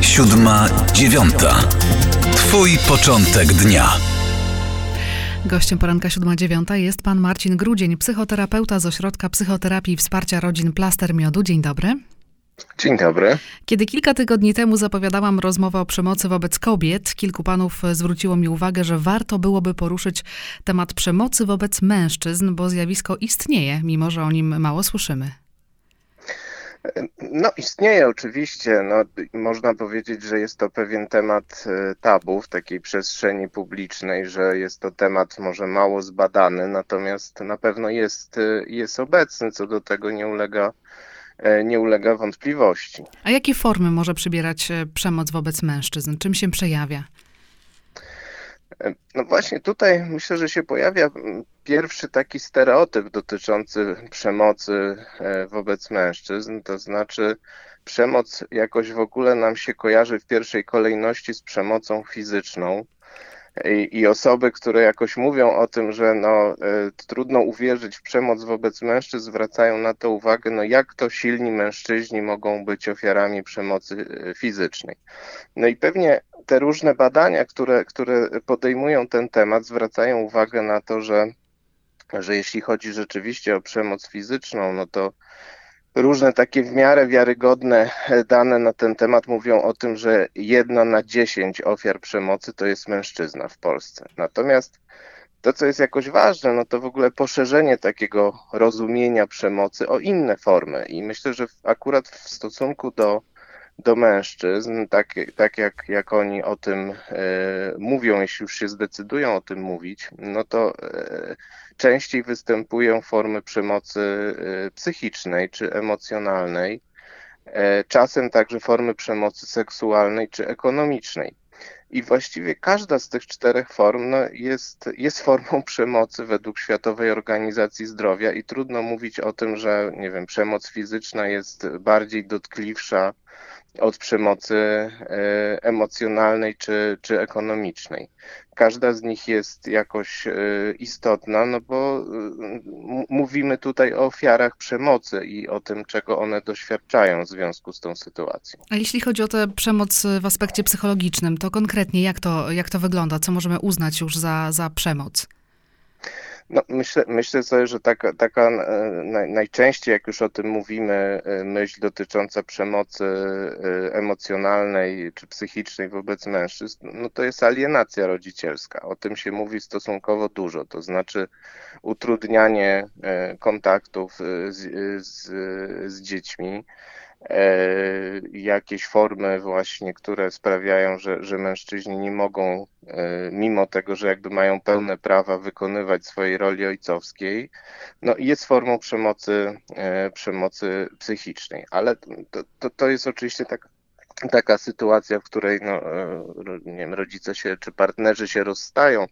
siódma, dziewiąta. Twój początek dnia. Gościem poranka 7.9 jest pan Marcin Grudzień, psychoterapeuta z Ośrodka Psychoterapii i Wsparcia Rodzin Plaster Miodu. Dzień dobry. Dzień dobry. Kiedy kilka tygodni temu zapowiadałam rozmowę o przemocy wobec kobiet, kilku panów zwróciło mi uwagę, że warto byłoby poruszyć temat przemocy wobec mężczyzn, bo zjawisko istnieje, mimo że o nim mało słyszymy. No, istnieje oczywiście. No, można powiedzieć, że jest to pewien temat e, tabu w takiej przestrzeni publicznej, że jest to temat może mało zbadany, natomiast na pewno jest, e, jest obecny, co do tego nie ulega, e, nie ulega wątpliwości. A jakie formy może przybierać przemoc wobec mężczyzn? Czym się przejawia? No właśnie tutaj myślę, że się pojawia pierwszy taki stereotyp dotyczący przemocy e, wobec mężczyzn, to znaczy przemoc jakoś w ogóle nam się kojarzy w pierwszej kolejności z przemocą fizyczną. I, I, osoby, które jakoś mówią o tym, że no, y, trudno uwierzyć w przemoc wobec mężczyzn, zwracają na to uwagę, no jak to silni mężczyźni mogą być ofiarami przemocy e, fizycznej. No i pewnie te różne badania, które, które podejmują ten temat, zwracają uwagę na to, że, że jeśli chodzi rzeczywiście o przemoc fizyczną, no to różne takie w miarę wiarygodne dane na ten temat mówią o tym, że jedna na dziesięć ofiar przemocy to jest mężczyzna w Polsce. Natomiast to, co jest jakoś ważne, no to w ogóle poszerzenie takiego rozumienia przemocy o inne formy. I myślę, że akurat w stosunku do do mężczyzn, tak, tak jak, jak oni o tym e, mówią, jeśli już się zdecydują o tym mówić, no to e, częściej występują formy przemocy e, psychicznej czy emocjonalnej, czasem także formy przemocy seksualnej czy ekonomicznej. I właściwie każda z tych czterech form no, jest, jest formą przemocy według Światowej Organizacji Zdrowia i trudno mówić o tym, że nie wiem, przemoc fizyczna jest bardziej dotkliwsza od przemocy e, emocjonalnej czy, czy ekonomicznej. Każda z nich jest jakoś e, istotna, no bo e, mówimy tutaj o ofiarach przemocy i o tym, czego one doświadczają w związku z tą sytuacją. A jeśli chodzi o tę przemoc w aspekcie psychologicznym, to konkretnie jak to, jak to wygląda? Co możemy uznać już za, za przemoc? No, myślę, myślę sobie, że taka, taka e, najczęściej, jak już o tym mówimy, e, myśl dotycząca przemocy e, emocjonalnej czy psychicznej wobec mężczyzn, no to jest alienacja rodzicielska. O tym się mówi stosunkowo dużo, to znaczy utrudnianie kontaktów z, z, z dziećmi. E, jakieś formy właśnie, które sprawiają, że, że mężczyźni nie mogą, e, mimo tego, że jakby mają pełne prawa wykonywać swojej roli ojcowskiej, no jest formą przemocy, e, przemocy psychicznej. Ale to, to, to jest oczywiście tak, taka sytuacja, w której no, nie wiem, rodzice się czy partnerzy się rozstają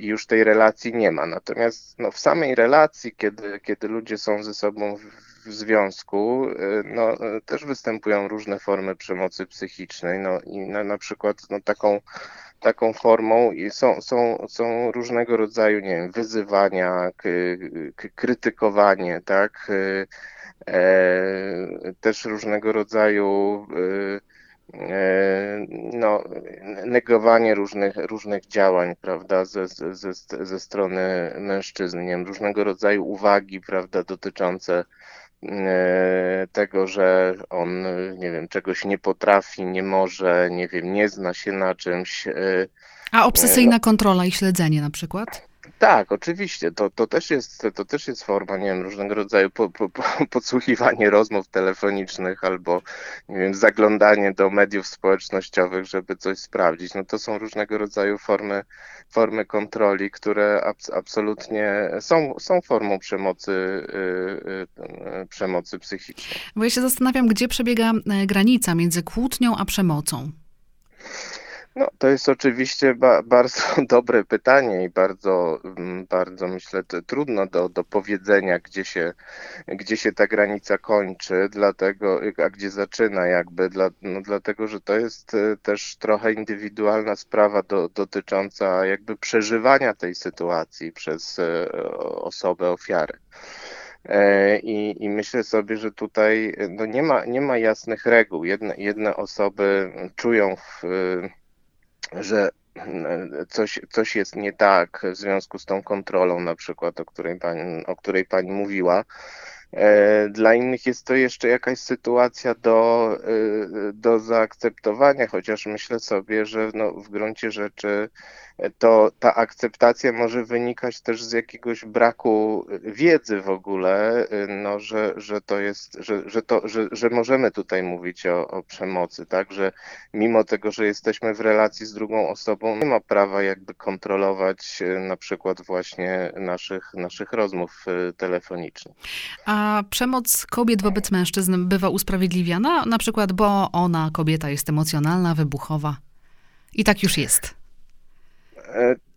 już tej relacji nie ma. Natomiast no, w samej relacji, kiedy, kiedy ludzie są ze sobą w związku y, no, y, też występują różne formy przemocy psychicznej. No, I na, na przykład no, taką, taką formą są, są, są różnego rodzaju nie wiem, wyzywania, krytykowanie, tak? Y, e, też różnego rodzaju e, no, negowanie różnych, różnych działań, prawda, ze, ze, ze strony mężczyzn, nie wiem, różnego rodzaju uwagi, prawda, dotyczące tego, że on, nie wiem, czegoś nie potrafi, nie może, nie wiem, nie zna się na czymś. E, A obsesyjna kontrola i śledzenie na przykład? Tak, oczywiście. To, to, też jest, to też jest forma, nie wiem, różnego rodzaju po, po, po, podsłuchiwanie rozmów telefonicznych albo, nie wiem, zaglądanie do mediów społecznościowych, żeby coś sprawdzić. No to są różnego rodzaju formy, formy kontroli, które abs absolutnie są, są formą przemocy, yy, yy, przemocy psychicznej. Bo ja się zastanawiam, gdzie przebiega e, granica między kłótnią a przemocą. No, to jest oczywiście ba bardzo dobre pytanie i bardzo, mm, bardzo myślę, trudno do, do powiedzenia, gdzie się, gdzie się ta granica kończy, dlatego, a gdzie zaczyna jakby, dla, no, dlatego, że to jest e, też trochę indywidualna sprawa do, dotycząca jakby przeżywania tej sytuacji przez e, osobę ofiary. E, I, I myślę sobie, że tutaj no nie, ma, nie ma jasnych reguł. Jedne, jedne osoby czują, w, że coś, coś jest nie tak w związku z tą kontrolą, na przykład, o której pani, o której pani mówiła. E, dla innych jest to jeszcze jakaś sytuacja do, e, do zaakceptowania, chociaż myślę sobie, że no, w gruncie rzeczy to ta akceptacja może wynikać też z jakiegoś braku wiedzy w ogóle, no, że, że to jest, że, że, to, że, że możemy tutaj mówić o, o przemocy, tak, że mimo tego, że jesteśmy w relacji z drugą osobą, nie ma prawa jakby kontrolować na przykład właśnie naszych, naszych rozmów y, telefonicznych. A przemoc kobiet wobec mężczyzn bywa usprawiedliwiana, na przykład, bo ona, kobieta, jest emocjonalna, wybuchowa. I tak już jest.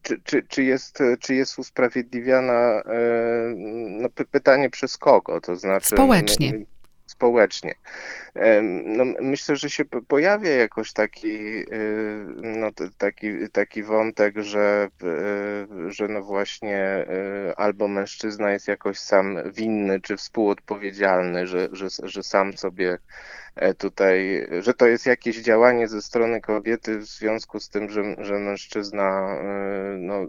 Czy, czy, czy, jest, czy jest usprawiedliwiana? E, no, pytanie przez kogo? To znaczy. Społecznie. Społecznie. No, myślę, że się pojawia jakoś taki, no, taki, taki wątek, że, że no właśnie albo mężczyzna jest jakoś sam winny czy współodpowiedzialny, że, że, że sam sobie E, tutaj, że to jest jakieś działanie ze strony kobiety w związku z tym, że, że mężczyzna, no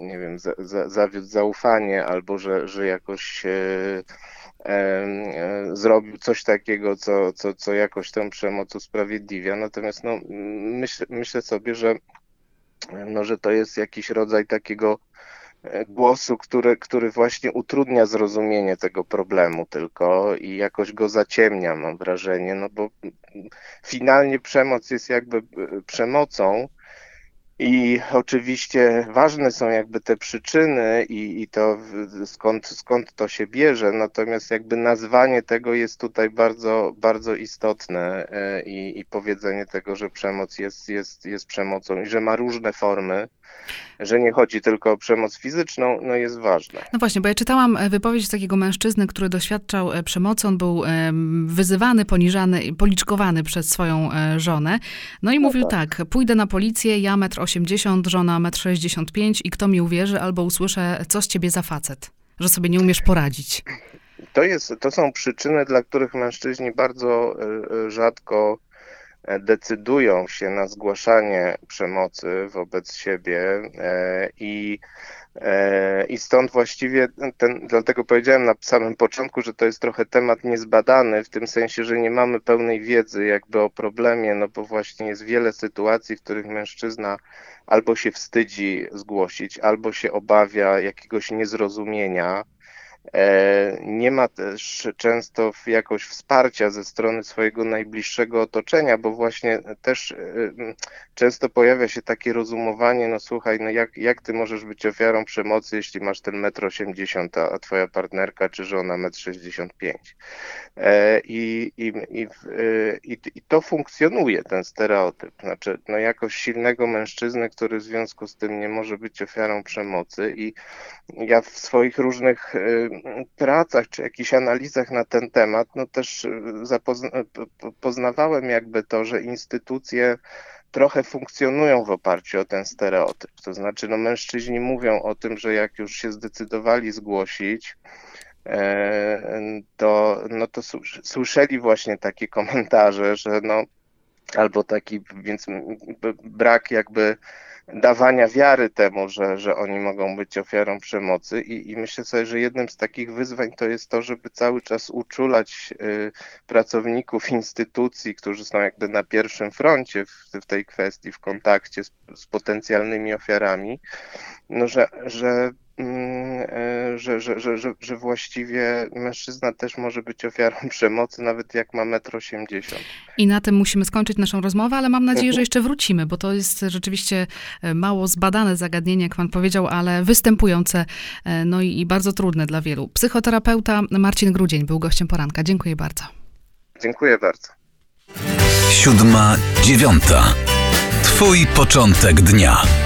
nie wiem, za, za, zawiódł zaufanie albo że, że jakoś zrobił coś takiego, co, co, co jakoś tę przemoc usprawiedliwia. Natomiast no, myśl, myślę sobie, że, no, że to jest jakiś rodzaj takiego głosu, który, który właśnie utrudnia zrozumienie tego problemu tylko i jakoś go zaciemnia, mam wrażenie, no bo finalnie przemoc jest jakby e, przemocą, i oczywiście ważne są jakby te przyczyny i, i to skąd, skąd to się bierze, natomiast jakby nazwanie tego jest tutaj bardzo, bardzo istotne e, i, i powiedzenie tego, że przemoc jest, jest, jest przemocą i że ma różne formy, że nie chodzi tylko o przemoc fizyczną, no jest ważne. No właśnie, bo ja czytałam e, wypowiedź takiego mężczyzny, który doświadczał e, przemocy. On był wyzywany, poniżany, policzkowany przez swoją żonę. No i no mówił tak. tak, pójdę na policję, ja metr 80, żona 1,65 m i kto mi uwierzy albo usłyszę, co z ciebie za facet, że sobie nie umiesz poradzić. To, jest, to są przyczyny, dla których mężczyźni bardzo e, e, rzadko decydują się na zgłaszanie przemocy wobec siebie i E, I stąd właściwie ten, dlatego powiedziałem na samym początku, że to jest trochę temat niezbadany, w tym sensie, że nie mamy pełnej wiedzy jakby o problemie, no bo właśnie jest wiele sytuacji, w których mężczyzna albo się wstydzi zgłosić, albo się obawia jakiegoś niezrozumienia, E, nie ma też często jakoś wsparcia ze strony swojego najbliższego otoczenia, bo właśnie też e, często pojawia się takie rozumowanie, no słuchaj, no jak, jak ty możesz być ofiarą przemocy, jeśli masz ten metr 80, a twoja partnerka czy żona metr 65. E, I, i, i, i, i to funkcjonuje, ten stereotyp. Znaczy, no jakoś silnego mężczyznę, który w związku z tym nie może być ofiarą przemocy i ja w swoich różnych pracach czy jakichś analizach na ten temat, no też zapozna- poznawałem jakby to, że instytucje trochę funkcjonują w oparciu o ten stereotyp. To znaczy, no mężczyźni mówią o tym, że jak już się zdecydowali zgłosić, e, to, no to słyszeli właśnie takie komentarze, że no albo taki, więc brak jakby dawania wiary temu, że, że oni mogą być ofiarą przemocy. I, i myślę sobie, że jednym z takich wyzwań to jest to, żeby cały czas uczulać y, pracowników instytucji, którzy są jakby na pierwszym froncie w, w tej kwestii, w kontakcie z, z potencjalnymi ofiarami, no, że, że Mm, że, że, że, że, że właściwie mężczyzna też może być ofiarą przemocy, nawet jak ma 1,80 m. I na tym musimy skończyć naszą rozmowę, ale mam nadzieję, że jeszcze wrócimy, bo to jest rzeczywiście e, mało zbadane zagadnienie, jak pan powiedział, ale występujące, e, no i, i bardzo trudne dla wielu. Psychoterapeuta Marcin Grudzień był gościem poranka. Dziękuję bardzo. Dziękuję bardzo. Siódma, dziewiąta. Twój początek dnia.